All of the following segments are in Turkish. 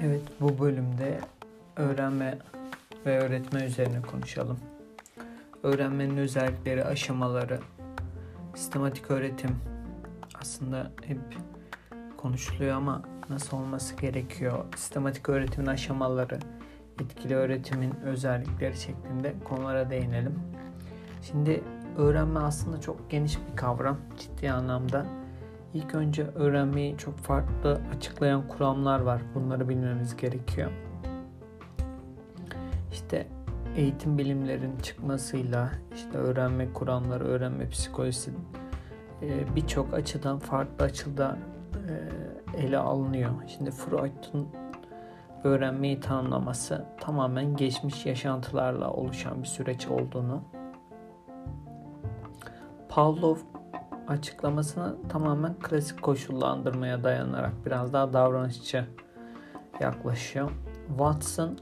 Evet bu bölümde öğrenme ve öğretme üzerine konuşalım. Öğrenmenin özellikleri, aşamaları, sistematik öğretim aslında hep konuşuluyor ama nasıl olması gerekiyor? Sistematik öğretimin aşamaları, etkili öğretimin özellikleri şeklinde konulara değinelim. Şimdi öğrenme aslında çok geniş bir kavram ciddi anlamda. İlk önce öğrenmeyi çok farklı açıklayan kuramlar var. Bunları bilmemiz gerekiyor. İşte eğitim bilimlerin çıkmasıyla işte öğrenme kuramları, öğrenme psikolojisi e, birçok açıdan farklı açıda e, ele alınıyor. Şimdi Freud'un öğrenmeyi tanımlaması tamamen geçmiş yaşantılarla oluşan bir süreç olduğunu Pavlov açıklamasına tamamen klasik koşullandırmaya dayanarak biraz daha davranışçı yaklaşıyor. Watson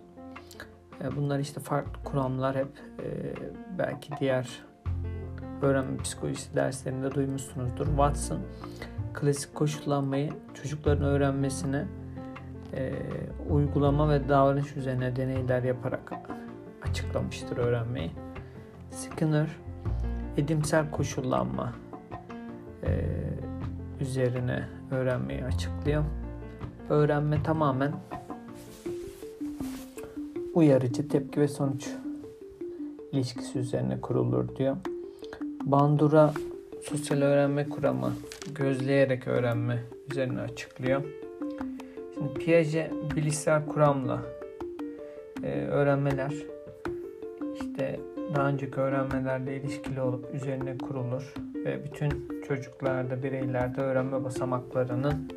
e, bunlar işte farklı kuramlar hep e, belki diğer öğrenme psikolojisi derslerinde duymuşsunuzdur. Watson klasik koşullanmayı çocukların öğrenmesine e, uygulama ve davranış üzerine deneyler yaparak açıklamıştır öğrenmeyi. Skinner edimsel koşullanma e, üzerine öğrenmeyi açıklıyor. Öğrenme tamamen uyarıcı tepki ve sonuç ilişkisi üzerine kurulur diyor. Bandura sosyal öğrenme kuramı gözleyerek öğrenme üzerine açıklıyor. Şimdi Piaget bilişsel kuramla e, öğrenmeler işte daha önceki öğrenmelerle ilişkili olup üzerine kurulur ve bütün çocuklarda, bireylerde öğrenme basamaklarının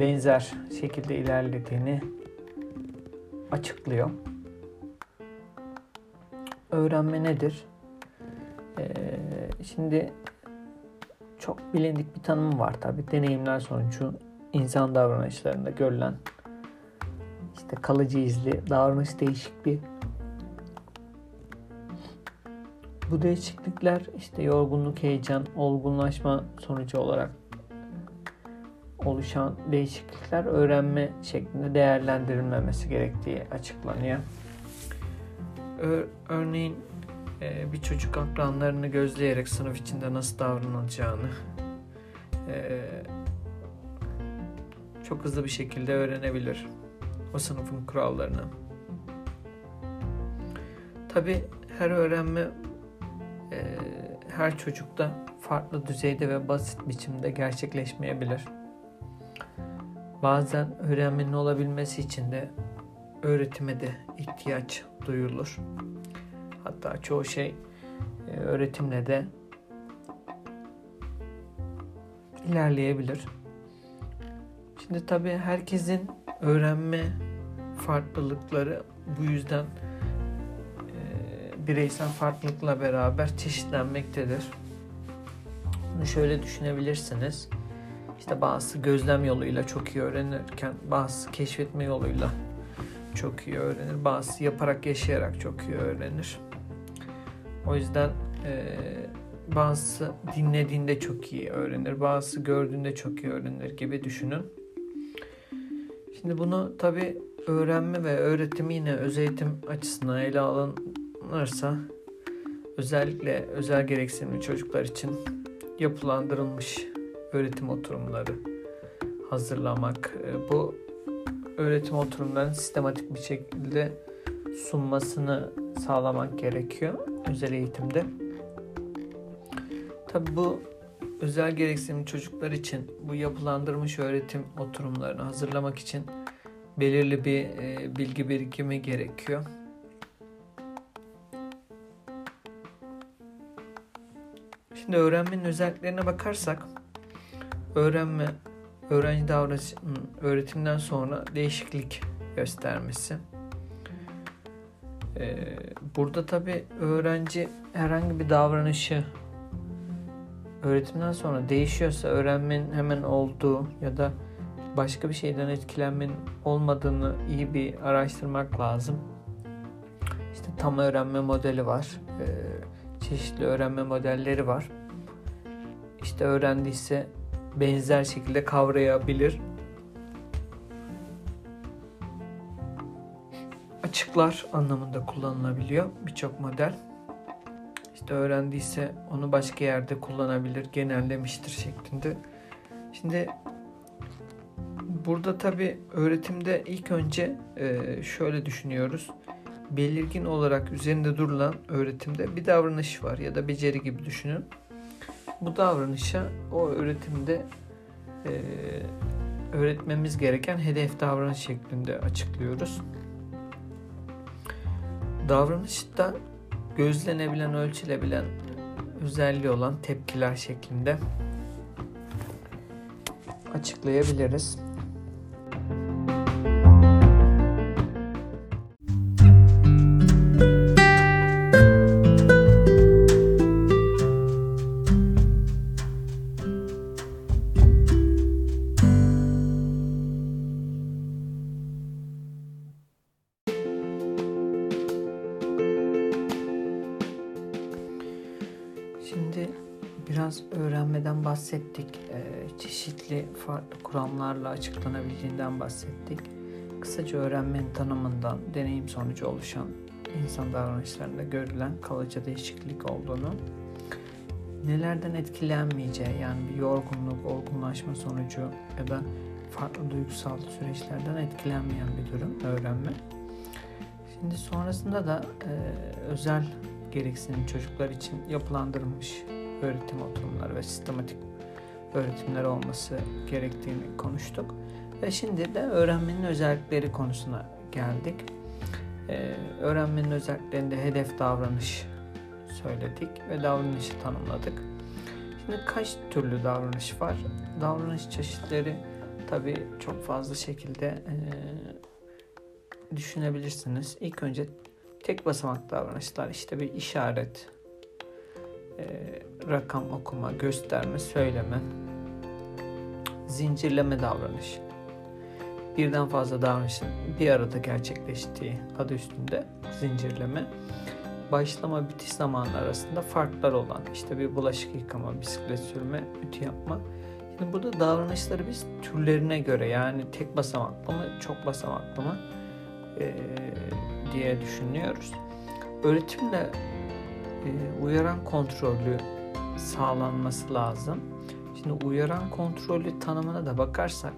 benzer şekilde ilerlediğini açıklıyor. Öğrenme nedir? Ee, şimdi çok bilindik bir tanım var tabi. Deneyimler sonucu insan davranışlarında görülen işte kalıcı izli davranış değişikliği Bu değişiklikler işte yorgunluk, heyecan, olgunlaşma sonucu olarak oluşan değişiklikler öğrenme şeklinde değerlendirilmemesi gerektiği açıklanıyor. Örneğin e, bir çocuk akranlarını gözleyerek sınıf içinde nasıl davranılacağını e, çok hızlı bir şekilde öğrenebilir o sınıfın kurallarını. Tabi her öğrenme her çocukta farklı düzeyde ve basit biçimde gerçekleşmeyebilir. Bazen öğrenmenin olabilmesi için de öğretime de ihtiyaç duyulur. Hatta çoğu şey e, öğretimle de ilerleyebilir. Şimdi tabii herkesin öğrenme farklılıkları bu yüzden bireysel farklılıkla beraber çeşitlenmektedir. Bunu şöyle düşünebilirsiniz. İşte bazı gözlem yoluyla çok iyi öğrenirken bazı keşfetme yoluyla çok iyi öğrenir. Bazı yaparak yaşayarak çok iyi öğrenir. O yüzden e, bazısı dinlediğinde çok iyi öğrenir. Bazısı gördüğünde çok iyi öğrenir gibi düşünün. Şimdi bunu tabi öğrenme ve öğretimi yine öz eğitim açısından ele alın, planlanırsa özellikle özel gereksinimli çocuklar için yapılandırılmış öğretim oturumları hazırlamak. E, bu öğretim oturumlarının sistematik bir şekilde sunmasını sağlamak gerekiyor özel eğitimde. Tabi bu özel gereksinimli çocuklar için bu yapılandırmış öğretim oturumlarını hazırlamak için belirli bir e, bilgi birikimi gerekiyor. Şimdi öğrenmenin özelliklerine bakarsak öğrenme, öğrenci davranışının öğretimden sonra değişiklik göstermesi. Ee, burada tabi öğrenci herhangi bir davranışı öğretimden sonra değişiyorsa öğrenmenin hemen olduğu ya da başka bir şeyden etkilenmenin olmadığını iyi bir araştırmak lazım. İşte tam öğrenme modeli var. Ee, çeşitli öğrenme modelleri var işte öğrendiyse benzer şekilde kavrayabilir. Açıklar anlamında kullanılabiliyor birçok model. İşte öğrendiyse onu başka yerde kullanabilir, genellemiştir şeklinde. Şimdi burada tabi öğretimde ilk önce e, şöyle düşünüyoruz. Belirgin olarak üzerinde durulan öğretimde bir davranış var ya da beceri gibi düşünün. Bu davranışa o öğretimde e, öğretmemiz gereken hedef davranış şeklinde açıklıyoruz. Davranışta gözlenebilen, ölçülebilen özelliği olan tepkiler şeklinde açıklayabiliriz. Kuramlarla açıklanabildiğinden bahsettik. Kısaca öğrenmenin tanımından deneyim sonucu oluşan insan davranışlarında görülen kalıcı değişiklik olduğunu, nelerden etkilenmeyeceği yani bir yorgunluk, olgunlaşma sonucu ya da farklı duygusal süreçlerden etkilenmeyen bir durum öğrenme. Şimdi sonrasında da e, özel gereksinim çocuklar için yapılandırılmış öğretim oturumları ve sistematik öğretimler olması gerektiğini konuştuk. Ve şimdi de öğrenmenin özellikleri konusuna geldik. Ee, öğrenmenin özelliklerinde hedef davranış söyledik ve davranışı tanımladık. Şimdi kaç türlü davranış var? Davranış çeşitleri tabii çok fazla şekilde e, düşünebilirsiniz. İlk önce tek basamak davranışlar işte bir işaret, e, rakam okuma, gösterme, söyleme, zincirleme davranış. Birden fazla davranışın bir arada gerçekleştiği adı üstünde zincirleme. Başlama bitiş zamanı arasında farklar olan işte bir bulaşık yıkama, bisiklet sürme, ütü yapma. Şimdi burada davranışları biz türlerine göre yani tek basamaklı mı, çok basamaklı mı e, diye düşünüyoruz. Öğretimle e, uyaran kontrolü sağlanması lazım. Şimdi uyaran kontrolü tanımına da bakarsak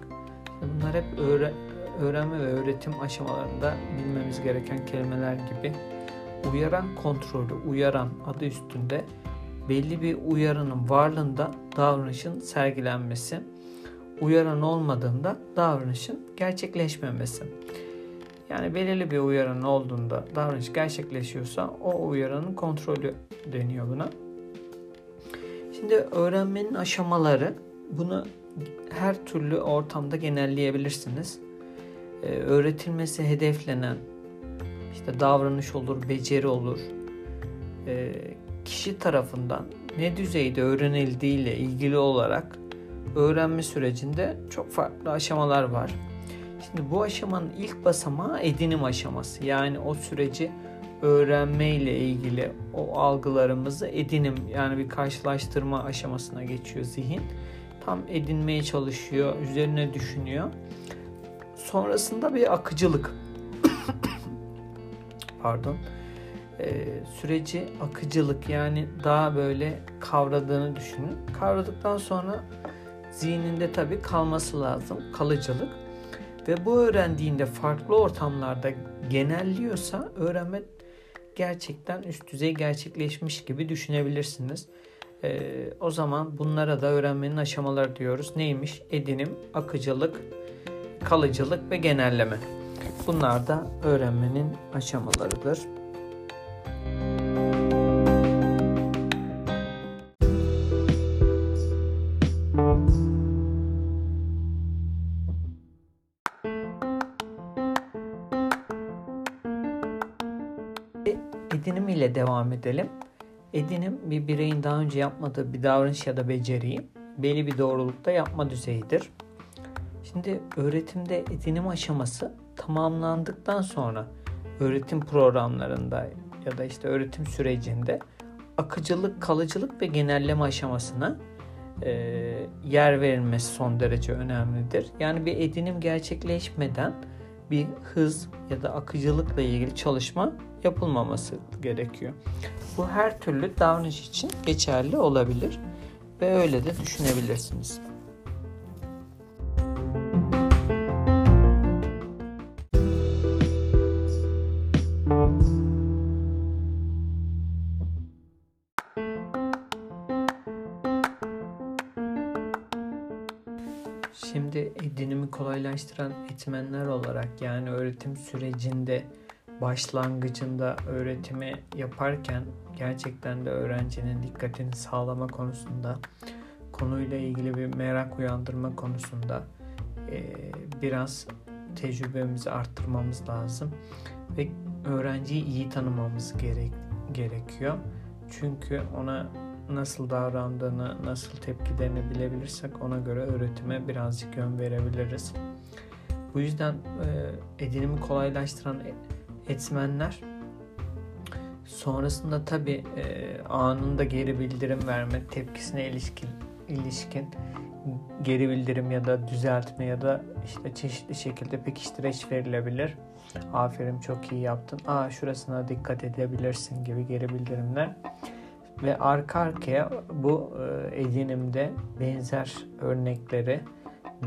bunlar hep öğre, öğrenme ve öğretim aşamalarında bilmemiz gereken kelimeler gibi. Uyaran kontrolü, uyaran adı üstünde belli bir uyarının varlığında davranışın sergilenmesi, uyaran olmadığında davranışın gerçekleşmemesi. Yani belirli bir uyarının olduğunda davranış gerçekleşiyorsa o uyaranın kontrolü deniyor buna. Şimdi öğrenmenin aşamaları bunu her türlü ortamda genelleyebilirsiniz. Ee, öğretilmesi hedeflenen işte davranış olur, beceri olur. Ee, kişi tarafından ne düzeyde öğrenildiği ile ilgili olarak öğrenme sürecinde çok farklı aşamalar var. Şimdi bu aşamanın ilk basamağı edinim aşaması. Yani o süreci öğrenme ile ilgili o algılarımızı edinim yani bir karşılaştırma aşamasına geçiyor zihin. Tam edinmeye çalışıyor, üzerine düşünüyor. Sonrasında bir akıcılık. Pardon. Ee, süreci akıcılık yani daha böyle kavradığını düşünün. Kavradıktan sonra zihninde tabii kalması lazım. Kalıcılık. Ve bu öğrendiğinde farklı ortamlarda genelliyorsa öğrenme gerçekten üst düzey gerçekleşmiş gibi düşünebilirsiniz. Ee, o zaman bunlara da öğrenmenin aşamaları diyoruz. Neymiş? Edinim, akıcılık, kalıcılık ve genelleme. Bunlar da öğrenmenin aşamalarıdır. Edinim ile devam edelim. Edinim bir bireyin daha önce yapmadığı bir davranış ya da beceriyi belli bir doğrulukta yapma düzeyidir. Şimdi öğretimde edinim aşaması tamamlandıktan sonra öğretim programlarında ya da işte öğretim sürecinde akıcılık, kalıcılık ve genelleme aşamasına e, yer verilmesi son derece önemlidir. Yani bir edinim gerçekleşmeden bir hız ya da akıcılıkla ilgili çalışma yapılmaması gerekiyor. Bu her türlü davranış için geçerli olabilir ve öyle de düşünebilirsiniz. Şimdi edinimi kolaylaştıran etmenler olarak yani öğretim sürecinde başlangıcında öğretimi yaparken gerçekten de öğrencinin dikkatini sağlama konusunda konuyla ilgili bir merak uyandırma konusunda e, biraz tecrübemizi arttırmamız lazım ve öğrenciyi iyi tanımamız gerek, gerekiyor. Çünkü ona nasıl davrandığını, nasıl tepkilerini bilebilirsek ona göre öğretime birazcık yön verebiliriz. Bu yüzden e, edinimi kolaylaştıran etmenler sonrasında tabi e, anında geri bildirim verme, tepkisine ilişkin, ilişkin geri bildirim ya da düzeltme ya da işte çeşitli şekilde pekiştireç verilebilir. Aferin çok iyi yaptın. Aa şurasına dikkat edebilirsin gibi geri bildirimler ve arka arkaya bu e, edinimde benzer örnekleri,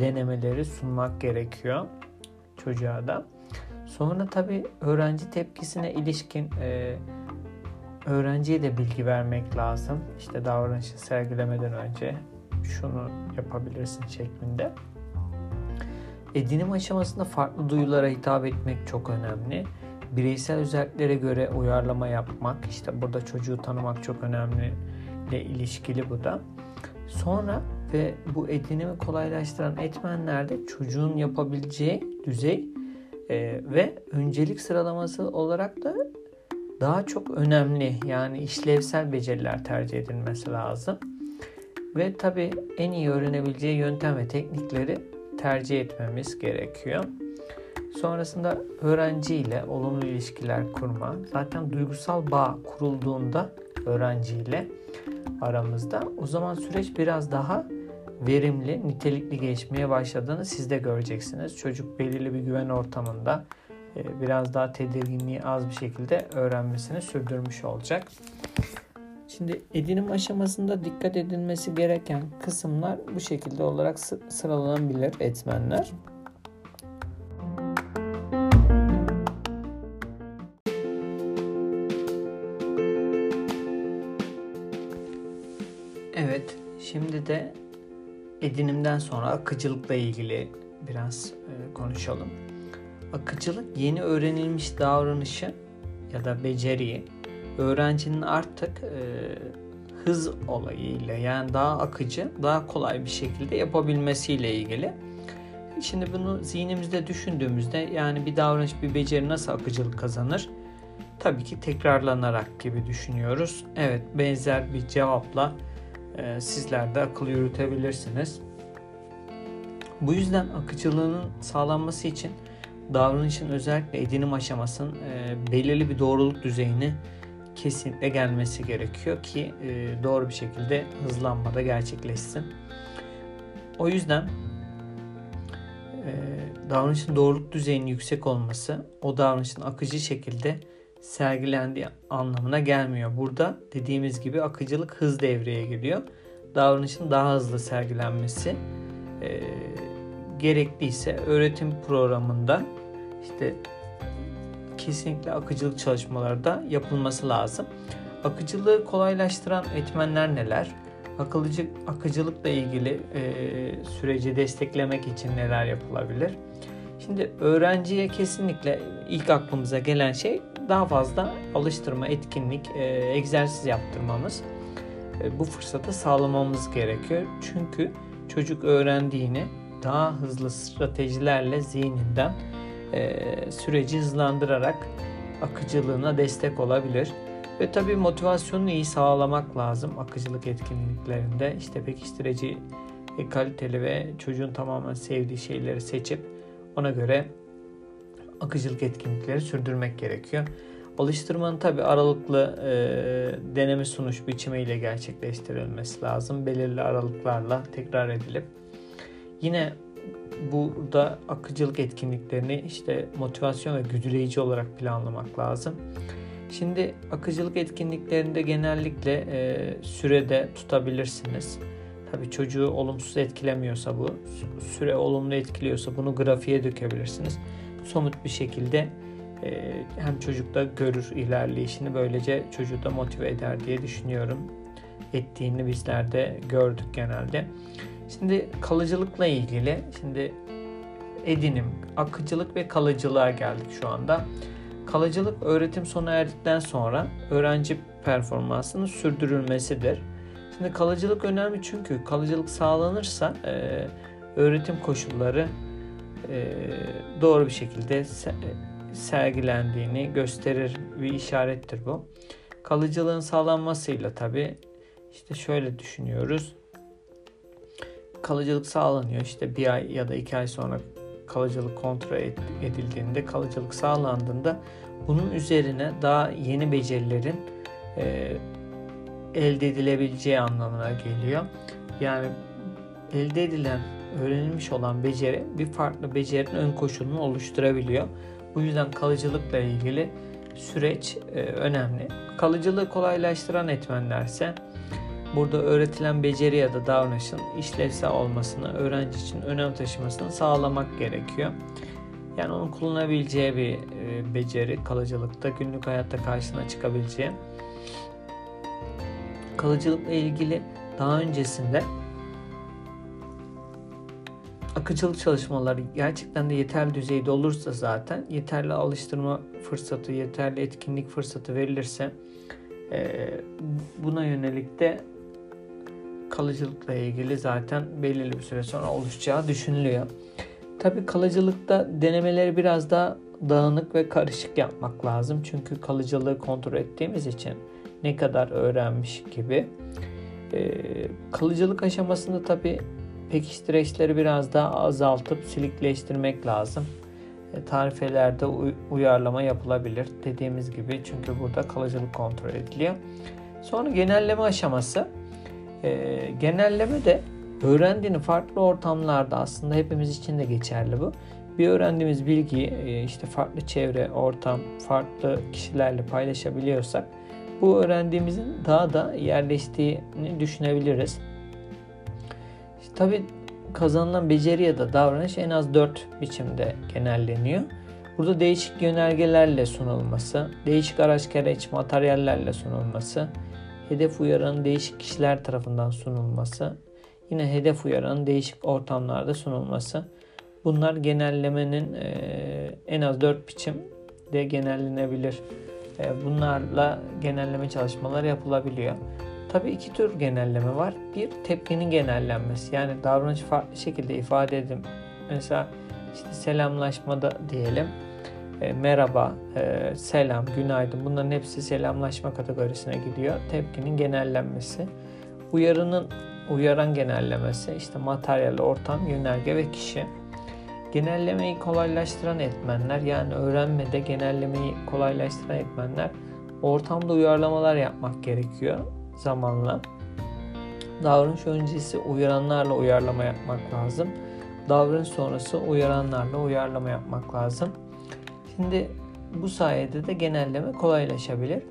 denemeleri sunmak gerekiyor çocuğa da. Sonra tabii öğrenci tepkisine ilişkin e, öğrenciye de bilgi vermek lazım. İşte davranışı sergilemeden önce şunu yapabilirsin şeklinde. Edinim aşamasında farklı duyulara hitap etmek çok önemli bireysel özelliklere göre uyarlama yapmak, işte burada çocuğu tanımak çok önemli ile ilişkili bu da. Sonra ve bu edinimi kolaylaştıran etmenlerde çocuğun yapabileceği düzey e, ve öncelik sıralaması olarak da daha çok önemli yani işlevsel beceriler tercih edilmesi lazım. Ve tabii en iyi öğrenebileceği yöntem ve teknikleri tercih etmemiz gerekiyor. Sonrasında öğrenciyle olumlu ilişkiler kurma. Zaten duygusal bağ kurulduğunda öğrenciyle aramızda o zaman süreç biraz daha verimli, nitelikli geçmeye başladığını siz de göreceksiniz. Çocuk belirli bir güven ortamında e, biraz daha tedirginliği az bir şekilde öğrenmesini sürdürmüş olacak. Şimdi edinim aşamasında dikkat edilmesi gereken kısımlar bu şekilde olarak sıralanabilir etmenler. Evet, şimdi de edinimden sonra akıcılıkla ilgili biraz e, konuşalım. Akıcılık yeni öğrenilmiş davranışı ya da beceriyi öğrencinin artık e, hız olayıyla yani daha akıcı, daha kolay bir şekilde yapabilmesiyle ilgili. Şimdi bunu zihnimizde düşündüğümüzde yani bir davranış, bir beceri nasıl akıcılık kazanır? Tabii ki tekrarlanarak gibi düşünüyoruz. Evet benzer bir cevapla e, sizler de akıl yürütebilirsiniz. Bu yüzden akıcılığının sağlanması için davranışın özellikle edinim aşamasının e, belirli bir doğruluk düzeyini kesinlikle gelmesi gerekiyor ki e, doğru bir şekilde hızlanmada gerçekleşsin. O yüzden e, davranışın doğruluk düzeyinin yüksek olması o davranışın akıcı şekilde sergilendiği anlamına gelmiyor. Burada dediğimiz gibi akıcılık hız devreye giriyor. Davranışın daha hızlı sergilenmesi e, gerekliyse öğretim programında işte kesinlikle akıcılık çalışmaları da yapılması lazım. Akıcılığı kolaylaştıran etmenler neler? Akılcı, akıcılıkla ilgili e, süreci desteklemek için neler yapılabilir? Şimdi öğrenciye kesinlikle ilk aklımıza gelen şey daha fazla alıştırma, etkinlik, e, egzersiz yaptırmamız. E, bu fırsatı sağlamamız gerekiyor. Çünkü çocuk öğrendiğini daha hızlı stratejilerle zihninden e, süreci hızlandırarak akıcılığına destek olabilir. Ve tabii motivasyonunu iyi sağlamak lazım akıcılık etkinliklerinde. İşte pekiştirici e, kaliteli ve çocuğun tamamen sevdiği şeyleri seçip ona göre akıcılık etkinlikleri sürdürmek gerekiyor. Alıştırmanın tabi aralıklı e, deneme sunuş biçimiyle gerçekleştirilmesi lazım. Belirli aralıklarla tekrar edilip. Yine burada akıcılık etkinliklerini işte motivasyon ve güdüleyici olarak planlamak lazım. Şimdi akıcılık etkinliklerinde genellikle e, sürede tutabilirsiniz. Tabii çocuğu olumsuz etkilemiyorsa bu, süre olumlu etkiliyorsa bunu grafiğe dökebilirsiniz. Somut bir şekilde e, hem çocuk da görür ilerleyişini böylece çocuğu da motive eder diye düşünüyorum. Ettiğini bizler de gördük genelde. Şimdi kalıcılıkla ilgili şimdi edinim, akıcılık ve kalıcılığa geldik şu anda. Kalıcılık öğretim sona erdikten sonra öğrenci performansının sürdürülmesidir. Şimdi kalıcılık önemli çünkü kalıcılık sağlanırsa e, öğretim koşulları doğru bir şekilde sergilendiğini gösterir bir işarettir bu. Kalıcılığın sağlanmasıyla tabi işte şöyle düşünüyoruz. Kalıcılık sağlanıyor işte bir ay ya da iki ay sonra kalıcılık kontrol edildiğinde kalıcılık sağlandığında bunun üzerine daha yeni becerilerin e, elde edilebileceği anlamına geliyor. Yani elde edilen, öğrenilmiş olan beceri bir farklı becerinin ön koşulunu oluşturabiliyor. Bu yüzden kalıcılıkla ilgili süreç e, önemli. Kalıcılığı kolaylaştıran etmenlerse burada öğretilen beceri ya da davranışın işlevsel olmasını, öğrenci için önem taşımasını sağlamak gerekiyor. Yani onun kullanabileceği bir e, beceri kalıcılıkta günlük hayatta karşısına çıkabileceği. Kalıcılıkla ilgili daha öncesinde akıcılık çalışmaları gerçekten de yeterli düzeyde olursa zaten yeterli alıştırma fırsatı, yeterli etkinlik fırsatı verilirse e, buna yönelik de kalıcılıkla ilgili zaten belirli bir süre sonra oluşacağı düşünülüyor. Tabi kalıcılıkta denemeleri biraz daha dağınık ve karışık yapmak lazım. Çünkü kalıcılığı kontrol ettiğimiz için ne kadar öğrenmiş gibi. Ee, kalıcılık aşamasında tabi pekiştireçleri biraz daha azaltıp silikleştirmek lazım. E, tarifelerde uyarlama yapılabilir dediğimiz gibi çünkü burada kalıcılık kontrol ediliyor. Sonra genelleme aşaması. E, genelleme de öğrendiğini farklı ortamlarda aslında hepimiz için de geçerli bu. Bir öğrendiğimiz bilgiyi e, işte farklı çevre, ortam, farklı kişilerle paylaşabiliyorsak bu öğrendiğimizin daha da yerleştiğini düşünebiliriz. Tabii kazanılan beceri ya da davranış en az 4 biçimde genelleniyor. Burada değişik yönergelerle sunulması, değişik araç gereç materyallerle sunulması, hedef uyaranın değişik kişiler tarafından sunulması, yine hedef uyaranın değişik ortamlarda sunulması. Bunlar genellemenin en az 4 biçimde genellenebilir. Bunlarla genelleme çalışmaları yapılabiliyor. Tabii iki tür genelleme var. Bir tepkinin genellenmesi. Yani davranış farklı şekilde ifade edin. Mesela işte selamlaşmada diyelim. E, merhaba, e, selam, günaydın bunların hepsi selamlaşma kategorisine gidiyor. Tepkinin genellenmesi. Uyarının uyaran genellemesi işte materyal, ortam, yönerge ve kişi. Genellemeyi kolaylaştıran etmenler yani öğrenmede genellemeyi kolaylaştıran etmenler ortamda uyarlamalar yapmak gerekiyor zamanla. Davranış öncesi uyaranlarla uyarlama yapmak lazım. Davranış sonrası uyaranlarla uyarlama yapmak lazım. Şimdi bu sayede de genelleme kolaylaşabilir.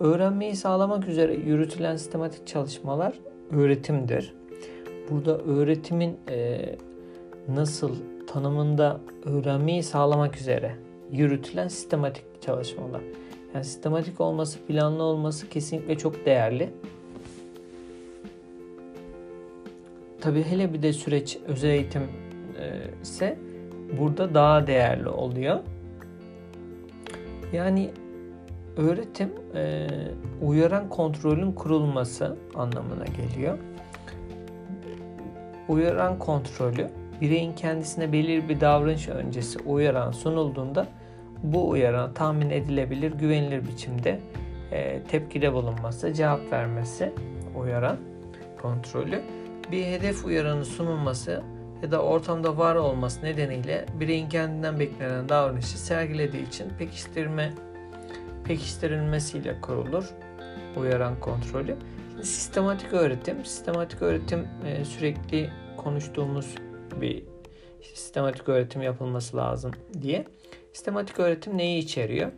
Öğrenmeyi sağlamak üzere yürütülen sistematik çalışmalar öğretimdir. Burada öğretimin e, nasıl tanımında öğrenmeyi sağlamak üzere yürütülen sistematik çalışmalar. Yani sistematik olması, planlı olması kesinlikle çok değerli. Tabi hele bir de süreç özel eğitim e, ise burada daha değerli oluyor. Yani öğretim e, uyaran kontrolün kurulması anlamına geliyor. Uyaran kontrolü bireyin kendisine belirli bir davranış öncesi uyaran sunulduğunda bu uyarana tahmin edilebilir, güvenilir biçimde e, tepkide bulunması, cevap vermesi uyaran kontrolü. Bir hedef uyaranı sunulması ya da ortamda var olması nedeniyle bireyin kendinden beklenen davranışı sergilediği için pekiştirme pekiştirilmesiyle kurulur uyaran kontrolü. Şimdi sistematik öğretim, sistematik öğretim e, sürekli konuştuğumuz bir sistematik öğretim yapılması lazım diye. Sistematik öğretim neyi içeriyor?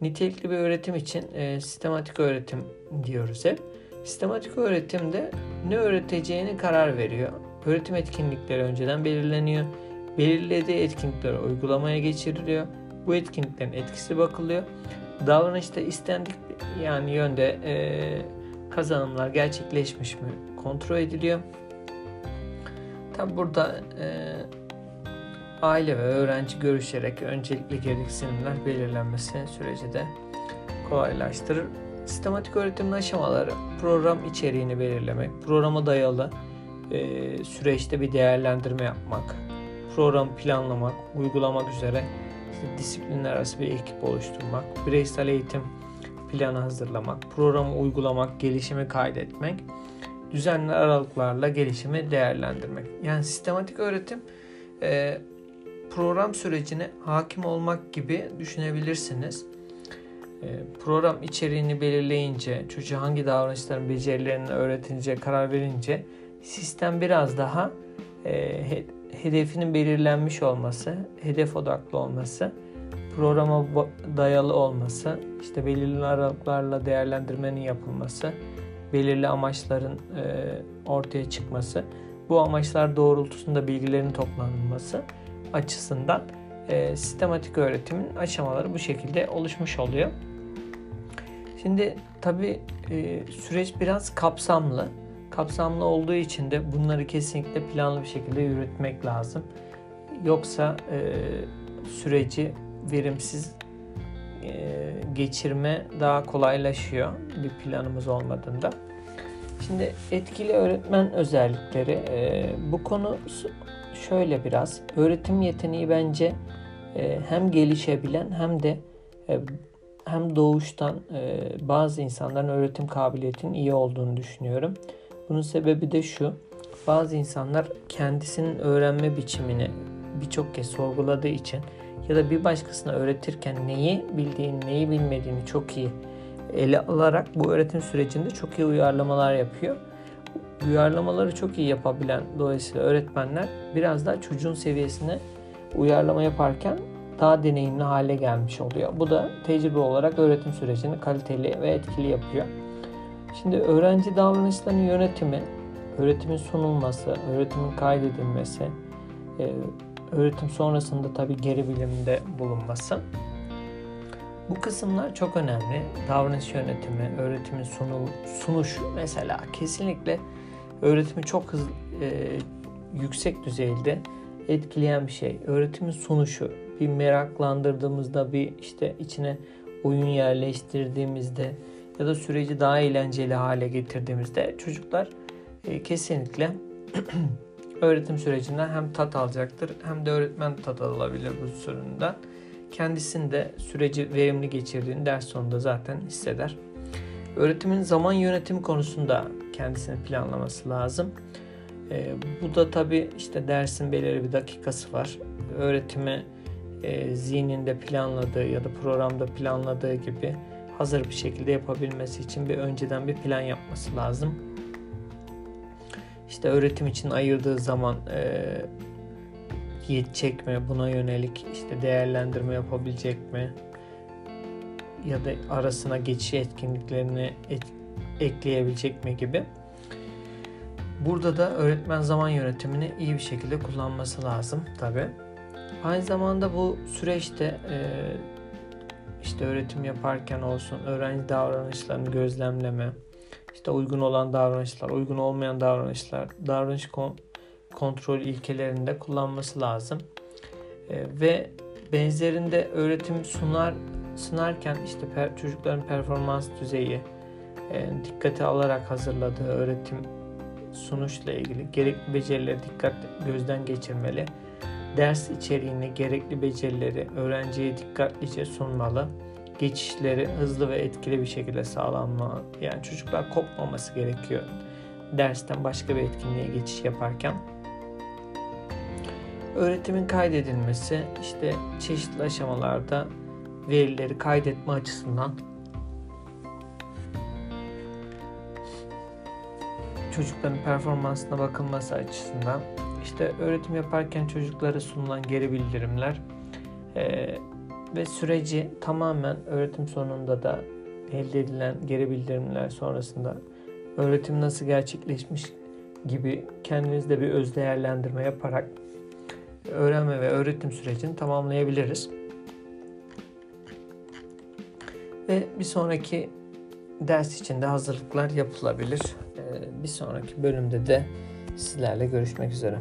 Nitelikli bir öğretim için e, sistematik öğretim diyoruz hep. Sistematik öğretimde ne öğreteceğini karar veriyor. Öğretim etkinlikleri önceden belirleniyor. Belirlediği etkinlikler uygulamaya geçiriliyor. Bu etkinliklerin etkisi bakılıyor. Davranışta istendik yani yönde e, kazanımlar gerçekleşmiş mi kontrol ediliyor. Tabi burada e, aile ve öğrenci görüşerek öncelikli gereksinimler belirlenmesi süreci de kolaylaştırır. Sistematik öğretimin aşamaları program içeriğini belirlemek, programa dayalı e, süreçte bir değerlendirme yapmak, program planlamak, uygulamak üzere işte disiplinler arası bir ekip oluşturmak, bireysel eğitim planı hazırlamak, programı uygulamak, gelişimi kaydetmek, düzenli aralıklarla gelişimi değerlendirmek. Yani sistematik öğretim e, program sürecine hakim olmak gibi düşünebilirsiniz. E, program içeriğini belirleyince, çocuğa hangi davranışların becerilerini öğretince karar verince sistem biraz daha e, hedefinin belirlenmiş olması, hedef odaklı olması, programa dayalı olması, işte belirli aralıklarla değerlendirmenin yapılması, belirli amaçların e, ortaya çıkması, bu amaçlar doğrultusunda bilgilerin toplanılması açısından e, sistematik öğretimin aşamaları bu şekilde oluşmuş oluyor. Şimdi tabi e, süreç biraz kapsamlı. Kapsamlı olduğu için de bunları kesinlikle planlı bir şekilde yürütmek lazım. Yoksa e, süreci verimsiz e, geçirme daha kolaylaşıyor bir planımız olmadığında. Şimdi etkili öğretmen özellikleri e, bu konu şöyle biraz öğretim yeteneği bence e, hem gelişebilen hem de e, hem doğuştan e, bazı insanların öğretim kabiliyetinin iyi olduğunu düşünüyorum. Bunun sebebi de şu. Bazı insanlar kendisinin öğrenme biçimini birçok kez sorguladığı için ya da bir başkasına öğretirken neyi bildiğini, neyi bilmediğini çok iyi ele alarak bu öğretim sürecinde çok iyi uyarlamalar yapıyor. Uyarlamaları çok iyi yapabilen dolayısıyla öğretmenler biraz daha çocuğun seviyesine uyarlama yaparken daha deneyimli hale gelmiş oluyor. Bu da tecrübe olarak öğretim sürecini kaliteli ve etkili yapıyor. Şimdi öğrenci davranışlarının yönetimi, öğretimin sunulması, öğretimin kaydedilmesi, e, öğretim sonrasında tabi geri bilimde bulunması. Bu kısımlar çok önemli. Davranış yönetimi, öğretimin sunul, sunuşu mesela kesinlikle öğretimi çok hızlı, e, yüksek düzeyde etkileyen bir şey. Öğretimin sunuşu bir meraklandırdığımızda bir işte içine oyun yerleştirdiğimizde ya da süreci daha eğlenceli hale getirdiğimizde çocuklar e, kesinlikle öğretim sürecinden hem tat alacaktır hem de öğretmen tat alabilir bu sürümden. Kendisinde süreci verimli geçirdiğini ders sonunda zaten hisseder. Öğretimin zaman yönetimi konusunda kendisini planlaması lazım. E, bu da tabi işte dersin belirli bir dakikası var. Öğretimi e, zihninde planladığı ya da programda planladığı gibi hazır bir şekilde yapabilmesi için bir önceden bir plan yapması lazım. İşte öğretim için ayırdığı zaman e, yetecek mi? Buna yönelik işte değerlendirme yapabilecek mi? Ya da arasına geçiş etkinliklerini et, ekleyebilecek mi gibi. Burada da öğretmen zaman yönetimini iyi bir şekilde kullanması lazım tabi. Aynı zamanda bu süreçte e, işte öğretim yaparken olsun öğrenci davranışlarını gözlemleme, işte uygun olan davranışlar, uygun olmayan davranışlar, davranış kon- kontrol ilkelerinde kullanması lazım. E, ve benzerinde öğretim sunar sınarken işte çocukların performans düzeyi dikkate alarak hazırladığı öğretim sunuşla ilgili gerekli becerileri dikkat gözden geçirmeli. Ders içeriğini, gerekli becerileri öğrenciye dikkatlice sunmalı geçişleri hızlı ve etkili bir şekilde sağlanma. Yani çocuklar kopmaması gerekiyor dersten başka bir etkinliğe geçiş yaparken. Öğretimin kaydedilmesi işte çeşitli aşamalarda verileri kaydetme açısından çocukların performansına bakılması açısından işte öğretim yaparken çocuklara sunulan geri bildirimler e, ve süreci tamamen öğretim sonunda da elde edilen geri bildirimler sonrasında öğretim nasıl gerçekleşmiş gibi kendinizde bir öz değerlendirme yaparak öğrenme ve öğretim sürecini tamamlayabiliriz. Ve bir sonraki ders için de hazırlıklar yapılabilir. Bir sonraki bölümde de sizlerle görüşmek üzere.